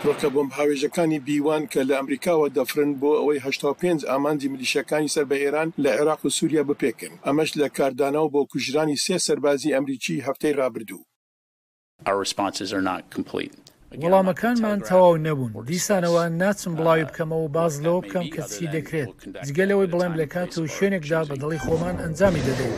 فڕۆکە بۆمبهاوێژەکانی بی وان کە لە ئەمریکاوە دەفڕن بۆ ئەوەی هەشتا و پێنج ئامانجی ملیشیاکانی سەر بە ئێران لە عێراق و سووریا بپێکن، ئەمەش لە کاردانەوە بۆ کوژرانی سێ سەربازی ئەمریکی هەفتەی رابردوو. وەڵامەکانمان تەواو نەبوون، دیسانەوە ناچم بڵاوی بکەمەوە و باس لەوە بکەم کە چی دەکرێت، جگە لەوەی بڵێم لە کات و شوێنێکدا بە دڵی خۆمان ئەنجامی دەدەین.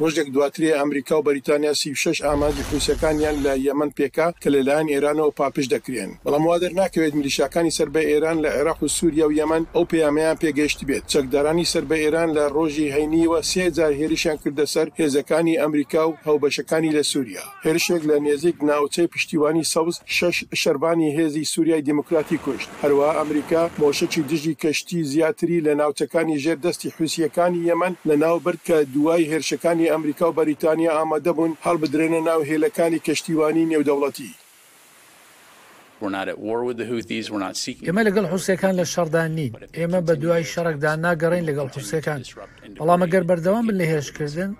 ڕۆژێک دواترێ ئەمریکا و بەریتانیا سی و شەش ئامانجی حوسەکانیان لە یەمەن پێکا کە لەلایەن ئێرانەوە پاکژ دەکرێن، بەڵام وا دەرناکەوێت میلیشاکانی سەر بە ئێران لە عێراق و سووریا و یەمەن ئەو پەیامەیان پێ گەیشتبێت. چەکدارانی سەر بە ئێران لە ڕۆژی هەینیوە سێ جار هێرشیان کردە سەر هێزەکانی ئەمریکا و هاوبەشەکانی لە سووریا. هێرشێک لە نێزیک ناوچەی پشتیوانی سەوز شەش شەرڤانی هێزی سوریای دیموکراتی کوشت. هەروەها ئەمریکا مۆشەکی دژی کەشتی زیاتری لە ناوچەکانی ژێر دەستی حوسییەکانی یەمەن لەناوبرد کە دوای هێرشەکانی ئەمریکا و بەریتانیا ئامادەبوون هەڵبدرێنە ناو هێلەکانی کەشتیوانی نێودەوڵەتی. ئێمە لەگەڵ حوسییەکان لە شەڕدا نین، ئێمە بەدوای شەڕێکدا ناگەڕێین لەگەڵ حوسییەکان، بەڵام ئەگەر بەردەوام بن لە هێرشکردن،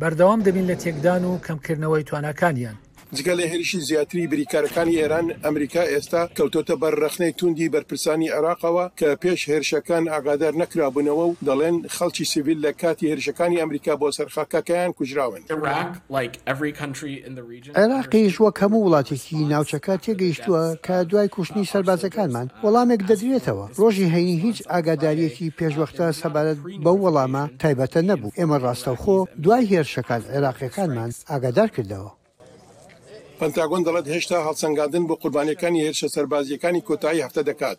بەردەوام دەبین لە تێکدان و کەمکردنەوەی تواناکانیان. جگە لە هێرشی زیاتری بریکارەکانی ئێران، ئەمریکا ئێستا کەوتۆتە بەر ڕەخنەی تووندی بەرپرسانی عێراقەوە کە پێش هێرشەکان ئاگادار نەکرابوونەوە و دەڵێن خەڵکی سیڤیل لە کاتی هێرشەکانی ئەمریکا بۆ سەر خاکەکەیان کوژراون. عێراقیش وەک هەموو وڵاتێکی ناوچەکە تێگەیشتووە کە دوای کوشتنی سەربازەکانمان وەڵامێک دەدرێتەوە. رۆژی هەینی هیچ ئاگادارییەکی پێشوەختە سەبارەت بەو وەڵامە تایبەتە نەبوو. ئێمە راستەوخۆ دوای هێرشەکان عێراقییەکانمان ئاگادار کردەوە. پنتاگۆن دەڵێت هێشتا هەڵسەنگاندن بۆ قوربانییەکانی هێرشە سەربازییەکانی کۆتایی هەفتە دەکات.